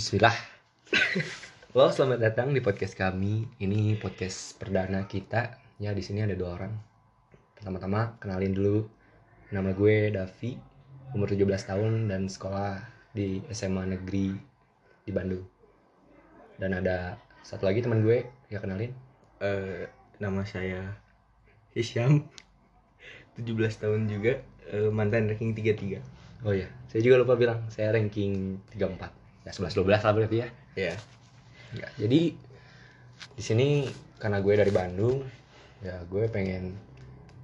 Bismillah. Halo, selamat datang di podcast kami. Ini podcast perdana kita. Ya, di sini ada dua orang. Pertama-tama kenalin dulu. Nama gue Davi, umur 17 tahun dan sekolah di SMA Negeri di Bandung. Dan ada satu lagi teman gue, ya kenalin. Eh, nama saya Hisyam 17 tahun juga eh, mantan ranking 33 Oh iya, saya juga lupa bilang, saya ranking 34. Ya 11 12 lah berarti ya. ya Ya, jadi di sini karena gue dari Bandung, ya gue pengen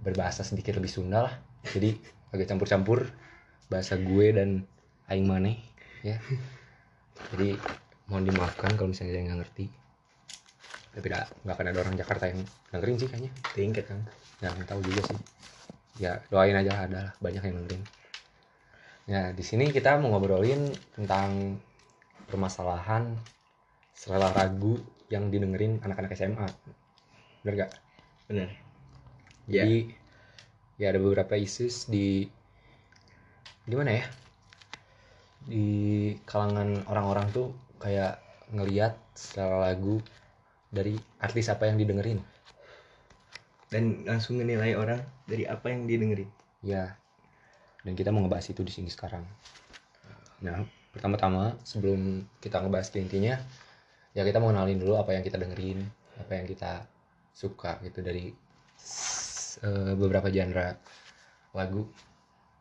berbahasa sedikit lebih Sunda lah. Jadi agak campur-campur bahasa gue dan aing maneh ya. Jadi mohon dimaafkan kalau misalnya saya nggak ngerti. Tapi nggak akan ada orang Jakarta yang dengerin sih kayaknya. tingkat kan Ya tahu juga sih. Ya doain aja ada lah banyak yang dengerin. Ya di sini kita mau ngobrolin tentang permasalahan selera ragu yang didengerin anak-anak SMA. Bener gak? bener Jadi ya ada beberapa isus di gimana ya? Di kalangan orang-orang tuh kayak ngeliat selera lagu dari artis apa yang didengerin. dan langsung menilai orang dari apa yang didengerin Ya. Dan kita mau ngebahas itu di sini sekarang. Nah, pertama-tama sebelum kita ngebahas ke intinya, ya kita mau kenalin dulu apa yang kita dengerin, apa yang kita suka gitu dari eh, beberapa genre lagu.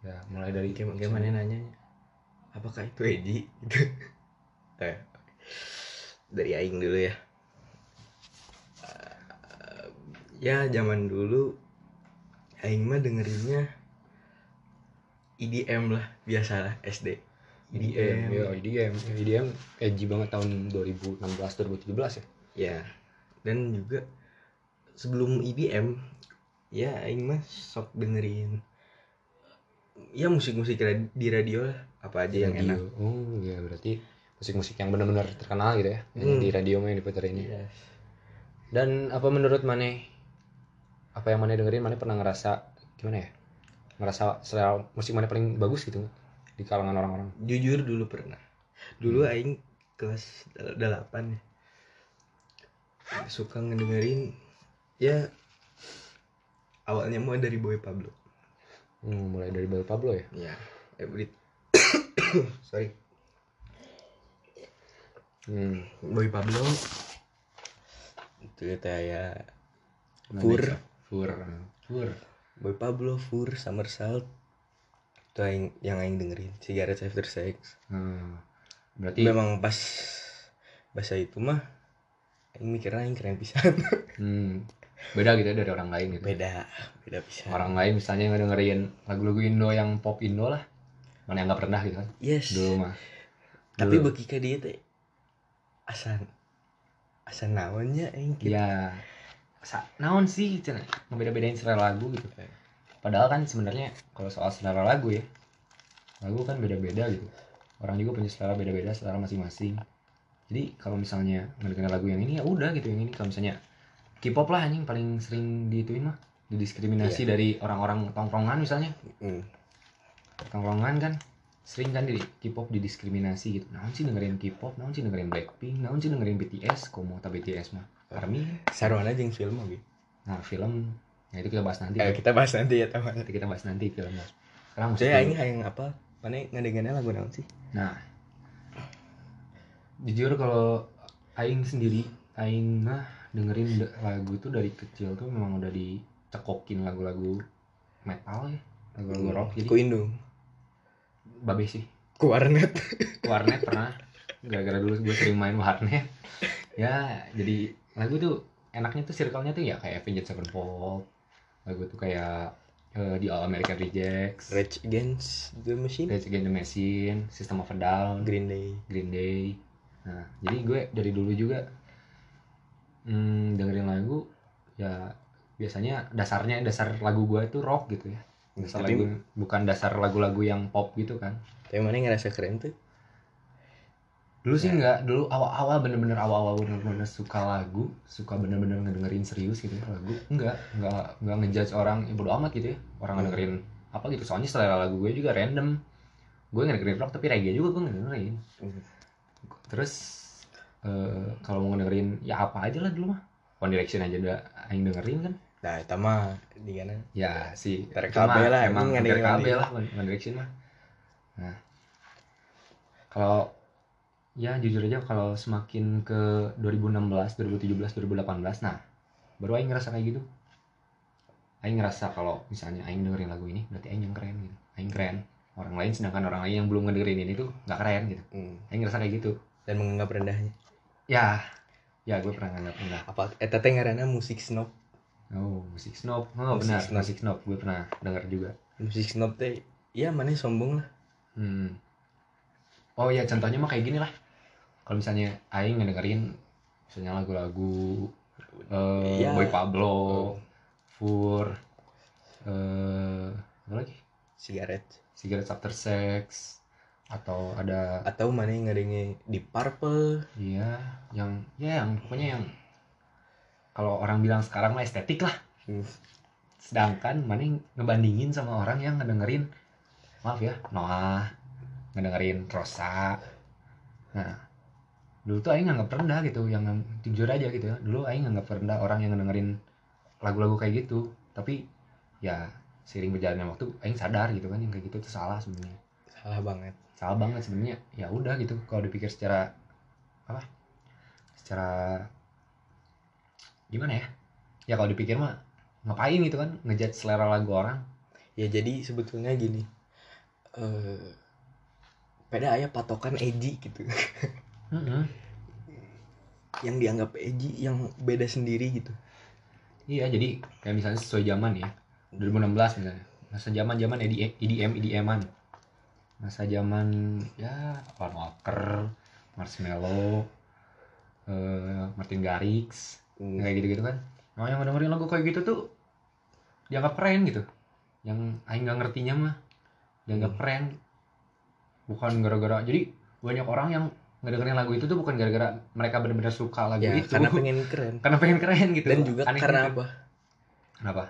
Ya, mulai dari Gimana, gimana nanyanya apakah itu Eji gitu. Eh, dari Aing dulu ya. Eh, ya zaman dulu Aing mah dengerinnya EDM lah biasalah SD EDM, ya EDM, EDM edgy banget tahun 2016 2017 ya. ya dan juga sebelum IBM ya aing mah sok dengerin ya musik-musik di radio lah apa aja yang enak. Oh, ya berarti musik-musik yang benar-benar terkenal gitu ya. Hmm. di radio mah yang diputerin ya. Yes. Dan apa menurut Mane? Apa yang Mane dengerin Mane pernah ngerasa gimana ya? Ngerasa selera musik Mane paling bagus gitu nggak? Di kalangan orang-orang. jujur dulu pernah dulu aing kelas 8 ya suka ngedengerin ya awalnya mau dari Boy Pablo Hmm, mulai dari Boy Pablo ya. ya every sorry Hmm. Boy Pablo itu kayak Mana Fur. ya? Fur. Fur. Boy Pablo, Fur, Summer Salt itu yang, yang aing dengerin Cigarettes After Sex Hmm. Berarti memang pas bahasa itu mah aing mikirnya aing keren pisan hmm, beda gitu ya dari orang lain gitu. beda beda pisan Orang lain misalnya ngedengerin lagu-lagu Indo yang pop Indo lah. Mana yang nggak pernah gitu kan? yes Dulu mah. tapi bagi ka dia teh asan asan naonnya aing gitu Ya, sa naon sih cina ngebeda-bedain selera lagu gitu. Padahal kan sebenarnya kalau soal selera lagu ya, lagu kan beda-beda gitu. Orang juga punya selera beda-beda, selera masing-masing. Jadi kalau misalnya ngedengerin lagu yang ini ya udah gitu yang ini. Kalau misalnya K-pop lah anjing paling sering diituin mah didiskriminasi dari orang-orang tongkrongan misalnya Hmm. tongkrongan kan sering kan di K-pop didiskriminasi gitu. Naon sih dengerin K-pop, naon sih dengerin Blackpink, naon sih dengerin BTS, komo tak BTS mah. Army sarwana jeung film oge Nah film ya itu kita bahas nanti. eh, kita bahas nanti ya teman Nanti kita bahas nanti film. Sekarang musik saya dulu. aing hayang apa mana ngedengarnya lagu naon sih Nah, jujur kalau Aing sendiri, Aing mah dengerin de- lagu tuh dari kecil tuh memang udah dicekokin lagu-lagu metal ya, lagu-lagu rock. Jadi ku Indung babe sih. ku warnet Warnet pernah, gara-gara dulu gue sering main warnet. Ya, jadi lagu tuh enaknya tuh circle-nya tuh ya kayak Avenged Sevenfold, lagu tuh kayak eh, di All American Rejects, Rage Against the Machine Rage Against the Machine, System of a Down, Green Day Green Day. Nah, jadi gue dari dulu juga hmm, dengerin lagu ya biasanya dasarnya dasar lagu gue itu rock gitu ya. Dasar Tapi- lagu bukan dasar lagu-lagu yang pop gitu kan. tapi mana ngerasa keren tuh Dulu sih enggak, dulu awal-awal bener-bener awal-awal bener-bener suka lagu, suka bener-bener ngedengerin serius gitu ya lagu. Enggak, enggak enggak ngejudge orang, ya bodo amat gitu ya. Orang Hmm. ngedengerin apa gitu. Soalnya selera lagu gue juga random. Gue ngedengerin rock tapi reggae juga gue ngedengerin. terus eh, kalau mau dengerin ya apa aja lah dulu mah One Direction aja udah aing dengerin kan nah itu mah di mana ya sih Ter itu mah KB lah, emang anjing, ter ngadeng- KB ngadeng. lah One One Direction mah nah kalau ya jujur aja kalau semakin ke 2016 2017 2018 nah baru aing ngerasa kayak gitu. Aing ngerasa kalau misalnya aing dengerin lagu ini berarti aing yang keren gitu. Aing keren. Orang lain sedangkan orang lain yang belum ngedengerin ini tuh nggak keren gitu. Hmm. aing ngerasa kayak gitu. Dan menganggap rendahnya? Ya. Ya gue pernah nganggap enggak apa eta teh ngaranna musik snob? Oh musik snob. Oh Musik benar snob. musik snob. Gue pernah denger juga. Musik snob teh iya mana sombong lah. Hmm. Oh ya contohnya mah kayak gini lah. Kalau misalnya Aing ngedengerin misalnya lagu-lagu eh, Iya. Boy Pablo, Fur, eh apa lagi? sigaret Cigarettes After Sex atau ada atau mana yang ngadenge di purple iya yang ya yang pokoknya yang kalau orang bilang sekarang mah estetik lah. Hmm. Sedangkan mana yang ngebandingin sama orang yang ngedengerin maaf ya Noah ngedengerin Rosa nah dulu tuh Aing nganggap rendah gitu yang jujur aja gitu ya. Dulu Aing nganggap rendah orang yang ngedengerin lagu-lagu kayak gitu. Tapi ya seiring berjalannya waktu Aing sadar gitu kan yang kayak gitu tuh salah sebenarnya. Salah banget. Salah banget sebenarnya. Ya udah gitu kalau dipikir secara apa? Secara gimana ya? Ya kalau dipikir mah ngapain gitu kan ngejudge selera lagu orang? Ya jadi sebetulnya gini eh pada ayah patokan edgy gitu Mm-mm. yang dianggap edgy yang beda sendiri gitu Iya, jadi kayak misalnya sesuai zaman ya. 2016 misalnya. Masa zaman zaman EDM EDM EDM-an. Masa zaman ya Alan Walker, Marshmello, eh, Martin Garrix, Hmm. kayak gitu-gitu kan. Nah, yang dengerin lagu kayak gitu tuh dianggap keren gitu. Yang aing nggak ngertinya mah dianggap Hmm. keren. Bukan gara-gara jadi banyak orang yang ngedengerin lagu itu tuh bukan gara-gara mereka benar-benar suka lagu ya itu. karena pengen keren karena pengen keren gitu. dan juga Aneh karena gitu. apa Kenapa?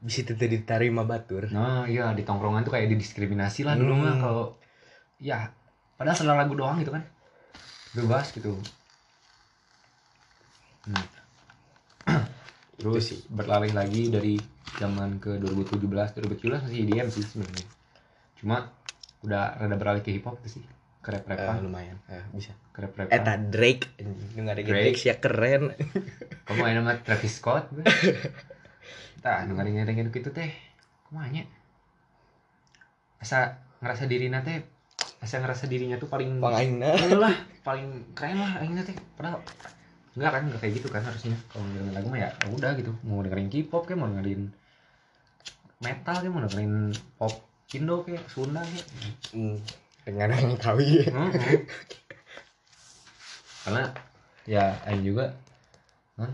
bisa tidak diterima batur Nah iya di tongkrongan tuh kayak didiskriminasi lah dulu mah Hmm. kalau ya padahal selera lagu doang gitu kan bebas gitu. Hmm. Terus beralih lagi dari zaman ke 2017 2017 masih EDM sih sebenarnya. Cuma udah rada beralih ke hip hop itu sih. Ke rap Eh, rapan, lumayan Eh, bisa ke rap rapan. eta Drake dengar Drake. Drake ya keren Kamu main sama Travis Scott. Tah, dengerin dengerin gitu teh. Kumanya? Asa ngerasa dirinya teh asa ngerasa dirinya tuh paling Iya lah, paling keren lah akhirnya teh. Padahal enggak kan enggak kayak gitu kan harusnya. Kalau dengerin lagu mah ya udah gitu. Mau dengerin K-pop kayak mau dengerin metal kayak mau dengerin pop Indo kayak Sunda kayak. Hmm, dengan orang kawi. Mhm. karena ya Aing juga kan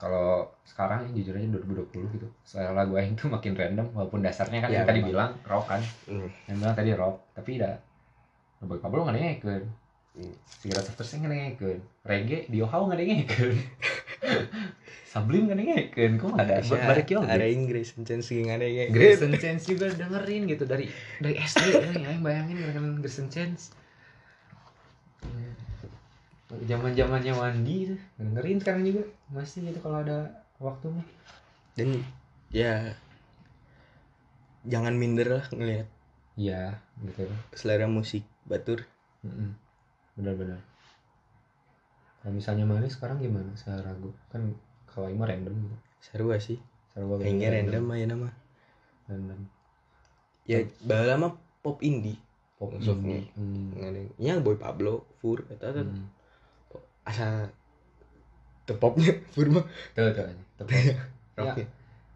kalau sekarang jujur aja 2020 gitu selera lagu Aing tuh makin random walaupun dasarnya kan Ya, yang tadi bilang rock kan? Hmm. yang bilang tadi rock tapi dah Boy Pablo nggak dengerin Hmm. Cigarette After Sex nggak dengerin Reggae Diohau nggak dengerin Sublime nggak dengerin kok nggak ada barek yo ada Inggris chance geng ada ya Grayson. Chance juga dengerin gitu dari dari SD ya yang bayangin dengan Grayson Chance. Zaman zamannya Wandi tuh dengerin sekarang juga masih gitu kalau ada waktu mah. Dan ya jangan minder lah ngelihat. Iya gitu. Selera musik batur. Mm-mm. benar-benar. Kalau misalnya mana sekarang gimana saya ragu kan kalau ini random. Gitu sarua sih? Sarua kayaknya random ya nama random. Ya bahala mah pop indie. Pop Maksudnya. indie. Hmm. ngene nya boy Pablo Fur eta kan Hmm. asa tepopnya Fur mah. Tuh tuh aja Tepat. rock ya.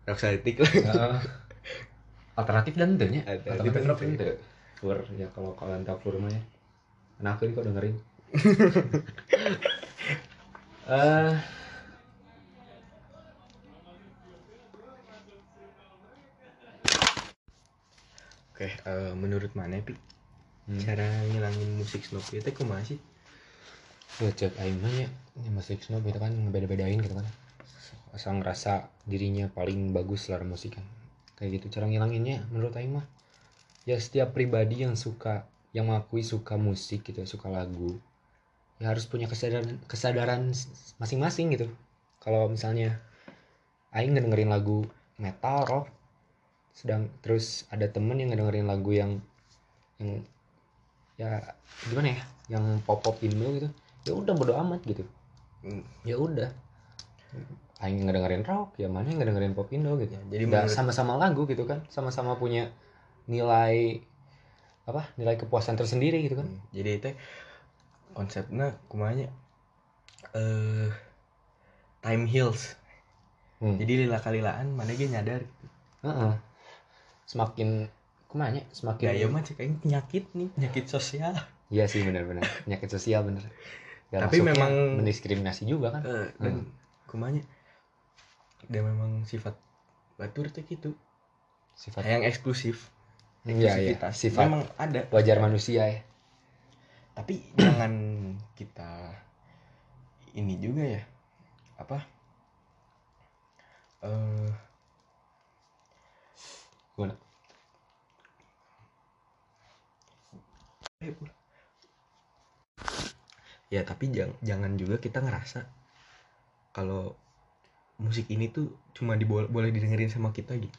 Rock saltik lah. Alternatif dan tentunya. Alternatif dan rock itu fur ya kalau kalian tahu fur mah ya. Enakin kok dengerin? Eh oke eh, menurut mana pi? Hmm. cara ngilangin musik snob itu kumaha sih? Ya cek aing mah ya ini musik snob itu kan ngebeda-bedain gitu kan. Asal ngerasa dirinya paling bagus selera musik kan kayak gitu cara ngilanginnya menurut aing mah. Ya setiap pribadi yang suka yang mengakui suka musik gitu suka lagu ya harus punya kesadaran kesadaran masing-masing gitu. Kalau misalnya Aing ngedengerin lagu metal rock sedang terus ada temen yang ngedengerin lagu yang yang ya gimana ya? Yang pop pop Indo gitu. Ya udah bodo amat gitu. Hmm. ya udah. Aing ngedengerin rock ya mana yang ngedengerin pop Indo gitu. Ya, jadi menurut- sama-sama lagu gitu kan. Sama-sama punya nilai apa nilai kepuasan tersendiri gitu kan. Hmm, jadi itu konsepnya kumanya eh time heals. Hmm. jadi lila kalilaan mana ge nyadar Heeh. Semakin ke mana semakin gaya mah cek penyakit nih penyakit sosial. Iya sih benar-benar penyakit sosial bener. Dan Tapi memang- mendiskriminasi juga kan? Eh, dan kumanya dan memang sifat batur teh gitu sifat yang eksklusif. Iya iya. Sifat memang ada. wajar manusia ya. Tapi jangan kita ini juga ya. Apa? Eh Gimana? Eh, pula. Ya tapi jangan jangan juga kita ngerasa kalau musik ini tuh cuma diboleh boleh didengerin sama kita gitu.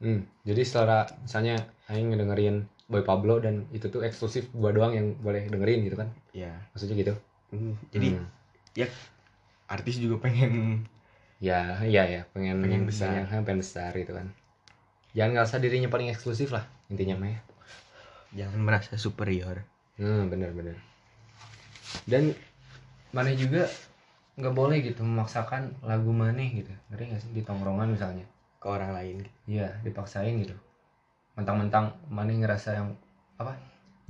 Hmm, jadi selera misalnya Aing ngedengerin Boy Pablo dan itu tuh eksklusif gua doang yang boleh dengerin gitu kan? Ya. Maksudnya gitu? Hmm, jadi Hmm. artis juga pengen ya iya ya pengen Pengen besar. pengen, pengen besar gitu kan. Jangan ngerasa dirinya paling eksklusif lah intinya mah ya jangan merasa superior. Hmm bener bener dan mana juga nggak boleh gitu memaksakan lagu maneh gitu. Ngerti nggak sih? Di tongkrongan misalnya. Ke orang lain gitu. iya dipaksain gitu. Mentang-mentang maneh ngerasa yang apa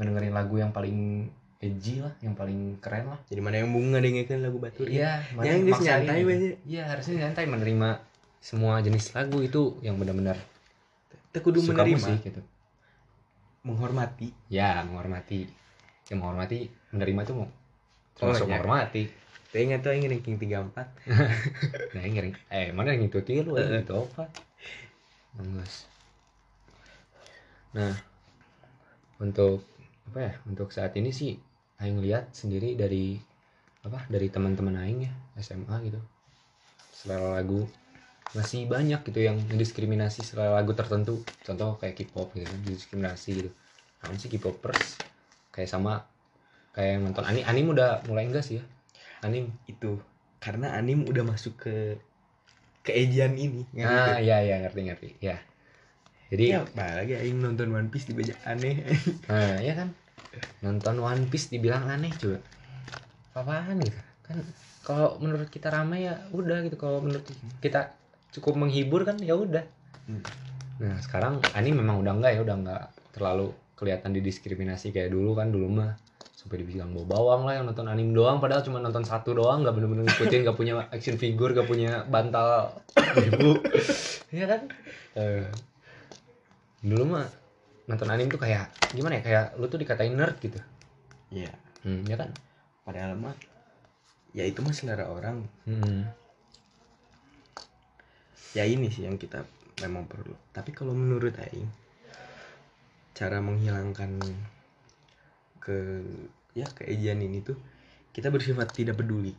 ngedengerin lagu yang paling edgy lah yang paling keren lah. Jadi mana yang bunga dengerin lagu batur iya Ya, yang nyantai gitu. iya harusnya nyantai menerima semua jenis lagu itu yang benar-benar Teu kudu suka menerima. musik gitu menghormati. Ya menghormati. Ya menghormati menerima itu mau Oh, termasuk iya. menghormati. Teu ingat tuh yang ranking 34 nah ini ngering eh mana yang ngikutin lu Heeh. gitu apa Bagus. nah untuk apa ya untuk saat ini sih Aing lihat sendiri dari apa dari teman-teman Aing ya SMA gitu. Selera lagu masih banyak gitu yang mendiskriminasi selera lagu tertentu. Contoh kayak K-pop gitu kan diskriminasi gitu. Namun sih K-popers? Kayak sama kayak yang nonton anim anim udah mulai enggak sih ya? Anim. Itu karena anim udah masuk ke keejian ini ah iya iya ngerti ngerti ya. Jadi ya apalagi aing nonton One Piece di bajak aneh. Nah ya kan? Nonton One Piece dibilang aneh juga. Apaan gitu? Kan kalau menurut kita ramai ya udah gitu kalau menurut kita cukup menghibur kan ya udah. Hmm. nah sekarang anime memang udah enggak ya udah enggak terlalu kelihatan didiskriminasi kayak dulu kan dulu mah sampai dibilang bawa bawang lah yang nonton anime doang padahal cuma nonton satu doang nggak bener-bener ngikutin nggak punya action figure nggak punya bantal ibu. Ya kan? Eh, dulu mah nonton anime tuh kayak gimana ya kayak lu tuh dikatain nerd gitu. Iya. Hmm, ya kan? Padahal mah ya itu mah selera orang. Hmm. Ya ini sih yang kita memang perlu. Tapi kalau menurut aing cara menghilangkan ke ya keejian ini tuh kita bersifat tidak peduli.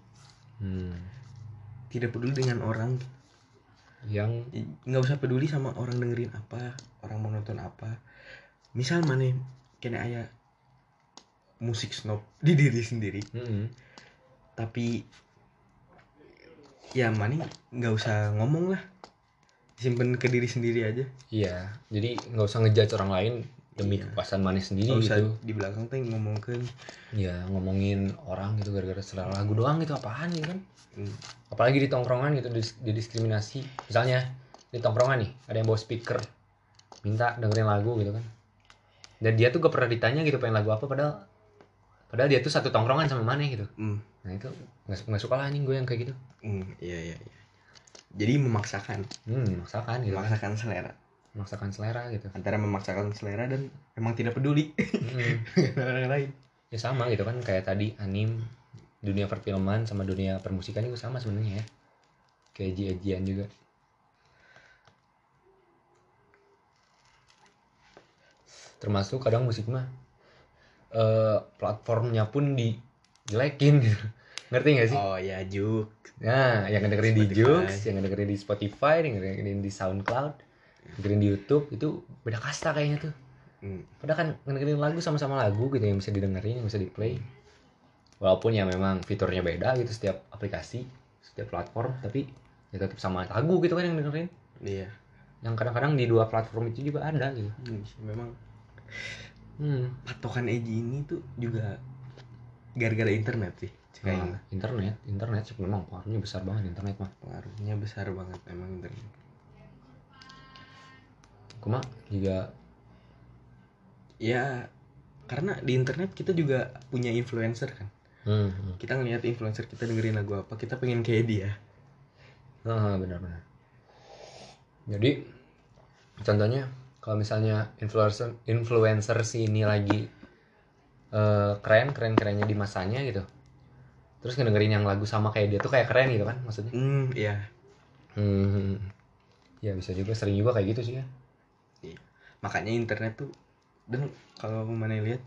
Hmm. tidak peduli dengan orang. Yang nggak usah peduli sama orang dengerin apa orang mau nonton apa. Misal mana kena ayah musik snob di diri sendiri. Hmm. tapi ya mana nggak usah ngomong lah simpen ke diri sendiri aja. Iya jadi nggak usah ngejudge orang lain demi Iya. kepuasan mana sendiri usah gitu. di belakang teh ngomongin ya ngomongin orang gitu gara-gara selera lagu doang gitu apaan gitu kan. Hmm, apalagi di tongkrongan gitu dis- didiskriminasi misalnya di tongkrongan nih ada yang bawa speaker minta dengerin lagu gitu kan. Dan dia tuh gak pernah ditanya gitu pengen lagu apa padahal padahal dia tuh satu tongkrongan sama mana gitu. Hmm, nah itu nggak nggak suka lah anjing gue yang kayak gitu. Hmm, iya iya iya jadi memaksakan. Hmm memaksakan gitu. Kan. memaksakan selera. Memaksakan selera gitu. Antara memaksakan selera dan memang tidak peduli. Dengan orang lain. Ya sama gitu kan kayak tadi anim dunia perfilman sama dunia permusikan itu sama sebenarnya ya. Kayak eji-ejian juga. Termasuk kadang musik mah eh, platformnya pun di jelekin gitu ngerti gak sih? Oh ya juk nah yang dengerin di. Joox yang dengerin di Spotify yang dengerin di SoundCloud dengerin di YouTube itu beda kasta kayaknya tuh. Hmm. padahal kan dengerin lagu sama-sama lagu gitu yang bisa didengerin yang bisa di play walaupun ya memang fiturnya beda gitu setiap aplikasi setiap platform tapi ya tetap sama lagu gitu kan yang dengerin. Iya. Yang kadang-kadang di dua platform itu juga ada gitu. Hmm, memang. Hmm. patokan Eji ini tuh juga gara-gara internet sih Nah, internet internet sih memang pengaruhnya besar banget internet mah pengaruhnya besar banget emang internet cuma juga ya karena di internet kita juga punya influencer kan hmm, hmm. kita ngelihat influencer kita dengerin lagu apa kita pengen kayak dia Ah, benar-benar. Jadi contohnya kalau misalnya influencer influencer si ini lagi eh, keren keren kerennya di masanya gitu. Terus ngedengerin yang lagu sama kayak dia tuh kayak keren gitu kan maksudnya. hmm ya Hmm. Ya bisa juga sering juga kayak gitu sih ya. makanya internet tuh dan kalau mana lihat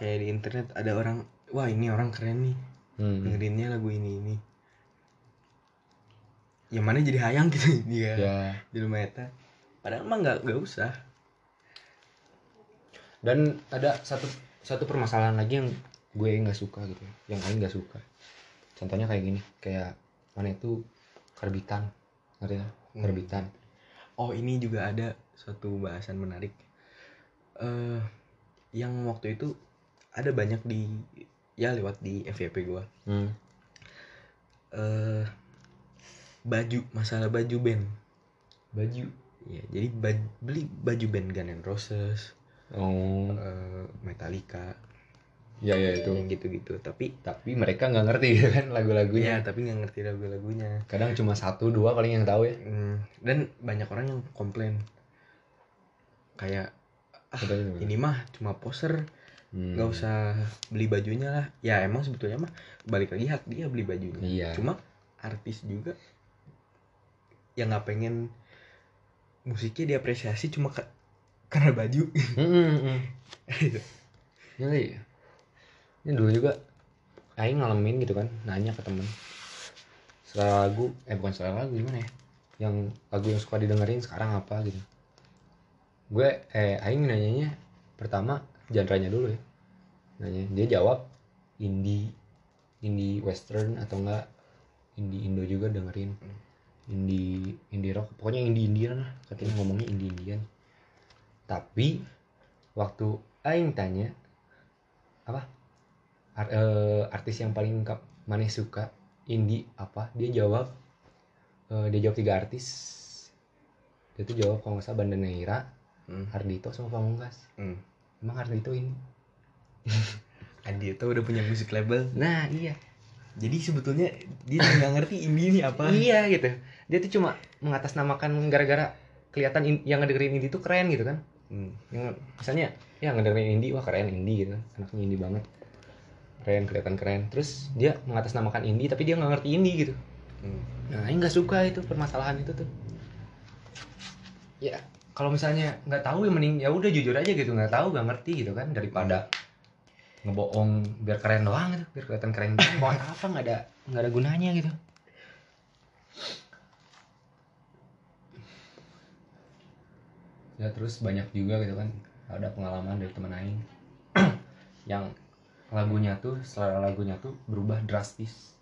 kayak di internet ada orang wah ini orang keren nih Hmm. dengerinnya lagu ini ini yang mana jadi hayang gitu dia Ya. di rumah eta padahal mah nggak nggak usah Dan ada satu satu permasalahan lagi yang gue nggak suka gitu, yang Aing nggak suka. Contohnya kayak gini, kayak mana itu karbitan, ngerti? Hmm. Karbitan. oh ini juga ada suatu bahasan menarik eh yang waktu itu ada banyak di ya lewat di FYP gua Hmm. eh baju masalah baju band Baju. ya jadi baj- beli baju band Guns N' Roses Oh, eh, Metallica ya ya itu. yang gitu-gitu tapi Tapi mereka nggak ngerti kan ya lagu-lagunya. tapi nggak ngerti lagu-lagunya Kadang cuma satu dua paling yang tahu ya. Hmm, dan banyak orang yang komplain kayak ah, ini mah cuma poser Hmm. nggak usah beli bajunya lah ya emang sebetulnya mah balik lagi hak dia beli bajunya Iya. cuma artis juga yang nggak pengen musiknya diapresiasi cuma ka- karena baju Hmm, hmm, hmm. Jadi, ini dulu juga Aing ngalamin gitu kan, nanya ke temen selera lagu, eh bukan selera lagu gimana ya? Yang lagu yang suka didengerin sekarang apa gitu. Gue, eh Aing nanyanya pertama genre-nya dulu ya. Nanya, dia jawab indie, indie western atau enggak indie Indo juga dengerin. Indie indie rock, pokoknya indie Indian lah, katanya ngomongnya indie Indian. Tapi waktu Aing tanya apa Ar- eh, artis yang paling maneh suka indie apa? Dia jawab eh, dia jawab tiga artis. Dia tuh jawab kalau nggak salah Banda Neira hmm. Hardito sama Pamungkas. Hmm. emang Hardito ini itu udah punya musik label. Nah iya. Jadi sebetulnya dia nggak ngerti ini nih apa. Iya gitu. Dia tuh cuma mengatasnamakan gara-gara kelihatan in- yang ngedengerin indie tuh keren gitu kan. Hmm. yang misalnya ya ngedengerin indie wah keren indie gitu kan. Anaknya indie banget keren kelihatan keren. Terus dia mengatasnamakan indie tapi dia nggak ngerti indie gitu. Hmm. nah ini nggak suka itu permasalahan itu tuh. Ya. Kalau misalnya nggak tahu ya mending ya udah jujur aja gitu. Nggak tahu nggak ngerti gitu kan daripada ngebohong biar keren doang gitu biar kelihatan keren. Doang buat apa nggak ada nggak ada gunanya gitu. Ya terus banyak juga gitu kan ada pengalaman dari teman Aing yang lagunya tuh selera lagunya tuh berubah drastis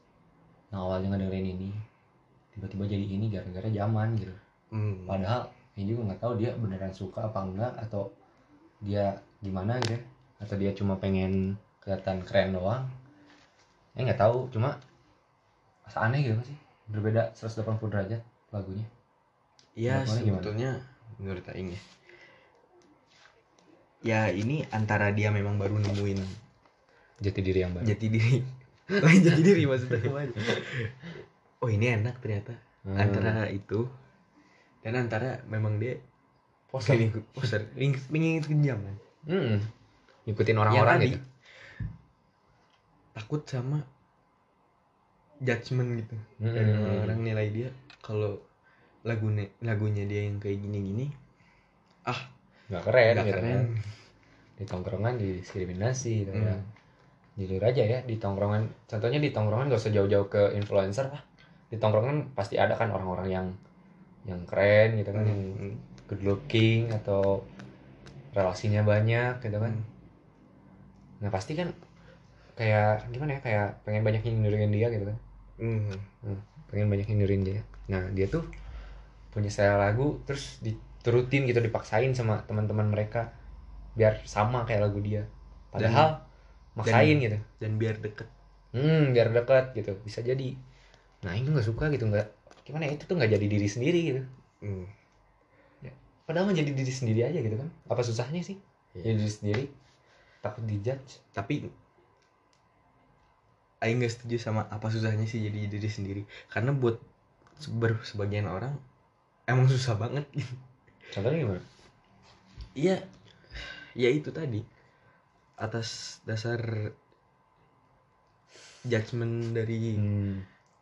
yang awalnya ngedengerin ini tiba-tiba jadi ini gara-gara zaman gitu Hmm. padahal ini juga nggak tahu dia beneran suka apa enggak atau dia gimana gitu ya atau dia cuma pengen kelihatan keren doang eh nggak tahu cuma asa aneh gitu sih berbeda 180 derajat lagunya Ya Menurut mana gimana? sebetulnya menurut Aing ya. Ya ini antara dia memang baru nemuin jati diri yang baru jati diri. Lain jati diri maksudnya ke mana? Oh ini enak ternyata. Hmm. Antara itu dan antara memang dia pengen ikut pengen ikut zaman. Hmm. ngikutin orang-orang tadi gitu takut sama judgement gitu. Hmm. Dari orang nilai dia kalau lagunya lagunya dia yang kayak gini-gini nggak keren nggak gitu keren. kan di tongkrongan didiskriminasi gitu Hmm. ya jujur aja ya di tongkrongan contohnya di tongkrongan gak usah jauh-jauh ke influencer lah. Di tongkrongan pasti ada kan orang-orang yang yang keren gitu kan yang Hmm. good looking atau relasinya banyak gitu kan. Nah pasti kan kayak gimana ya kayak pengen banyak yang niruin dia gitu kan. Hmm. Hmm, pengen banyak yang niruin dia. Nah dia tuh punya selera lagu terus diturutin gitu dipaksain sama teman-teman mereka biar sama kayak lagu dia. Padahal maksain gitu. dan biar deket. Hmm biar dekat gitu. Bisa jadi. Nah ini nggak suka gitu nggak gimana ya itu tuh nggak jadi diri sendiri gitu. Hmm. padahal menjadi diri sendiri aja gitu kan. Apa susahnya sih? Iya. jadi diri sendiri takut dijudge. Tapi Aing nggak setuju sama apa susahnya sih jadi diri sendiri. Karena buat seber sebagian orang emang susah banget. Contohnya gimana? Iya. Ya itu tadi atas dasar judgement dari hmm.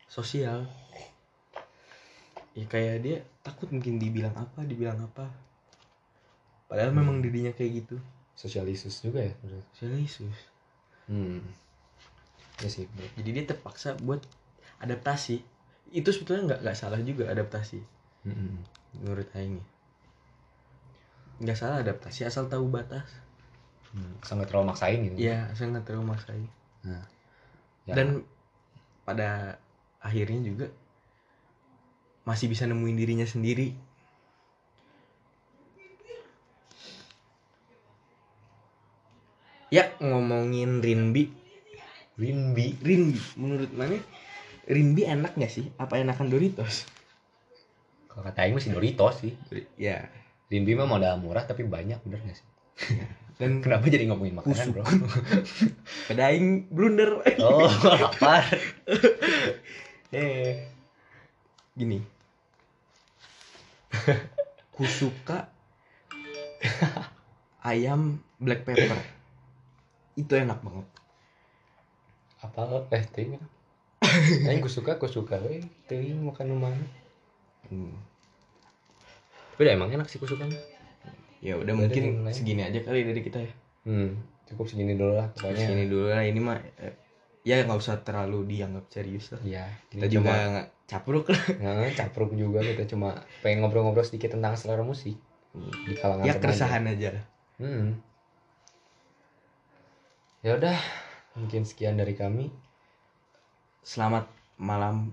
sosial. Ya kayak dia takut mungkin dibilang apa dibilang apa. Padahal memang dirinya kayak gitu. Social issues juga ya menurut- sosial Yesus hmm. Ya sih bener. jadi dia terpaksa buat adaptasi. Itu sebetulnya nggak nggak salah juga adaptasi. Hmm. menurut Aing ya. nggak salah adaptasi asal tahu batas Hmm. sangat terlalu maksain gitu. Ya asal nggak terlalu maksain. Nah, ya. dan pada akhirnya juga masih bisa nemuin dirinya sendiri. Ya ngomongin Rinbi Rinbi Rinbi menurut mana? Rinbi enak nggak sih? Apa enakan Doritos? Kalau kata Aing masih Doritos sih. Ya. Rinbi mah modal murah tapi banyak bener gak sih dan kenapa jadi ngomongin makanan bro? Pada aing blunder. Oh lapar eh gini. Ku suka ayam black pepper. Itu enak banget. Apa? Eh ting Aing gue suka gue suka eh ting makan rumah. Hmm. tapi udah emang enak sih kusukan ya udah mungkin segini aja kali dari kita ya. Hmm cukup segini dulu lah pokoknya. Segini dulu lah ini mah eh, ya nggak usah terlalu dianggap serius lah. Iya, kita juga nggak capruk lah. Nggak capruk juga kita cuma pengen ngobrol-ngobrol sedikit tentang selera musik. Di kalangan ya keresahan aja lah. Hmm. Ya udah, mungkin sekian dari kami. selamat malam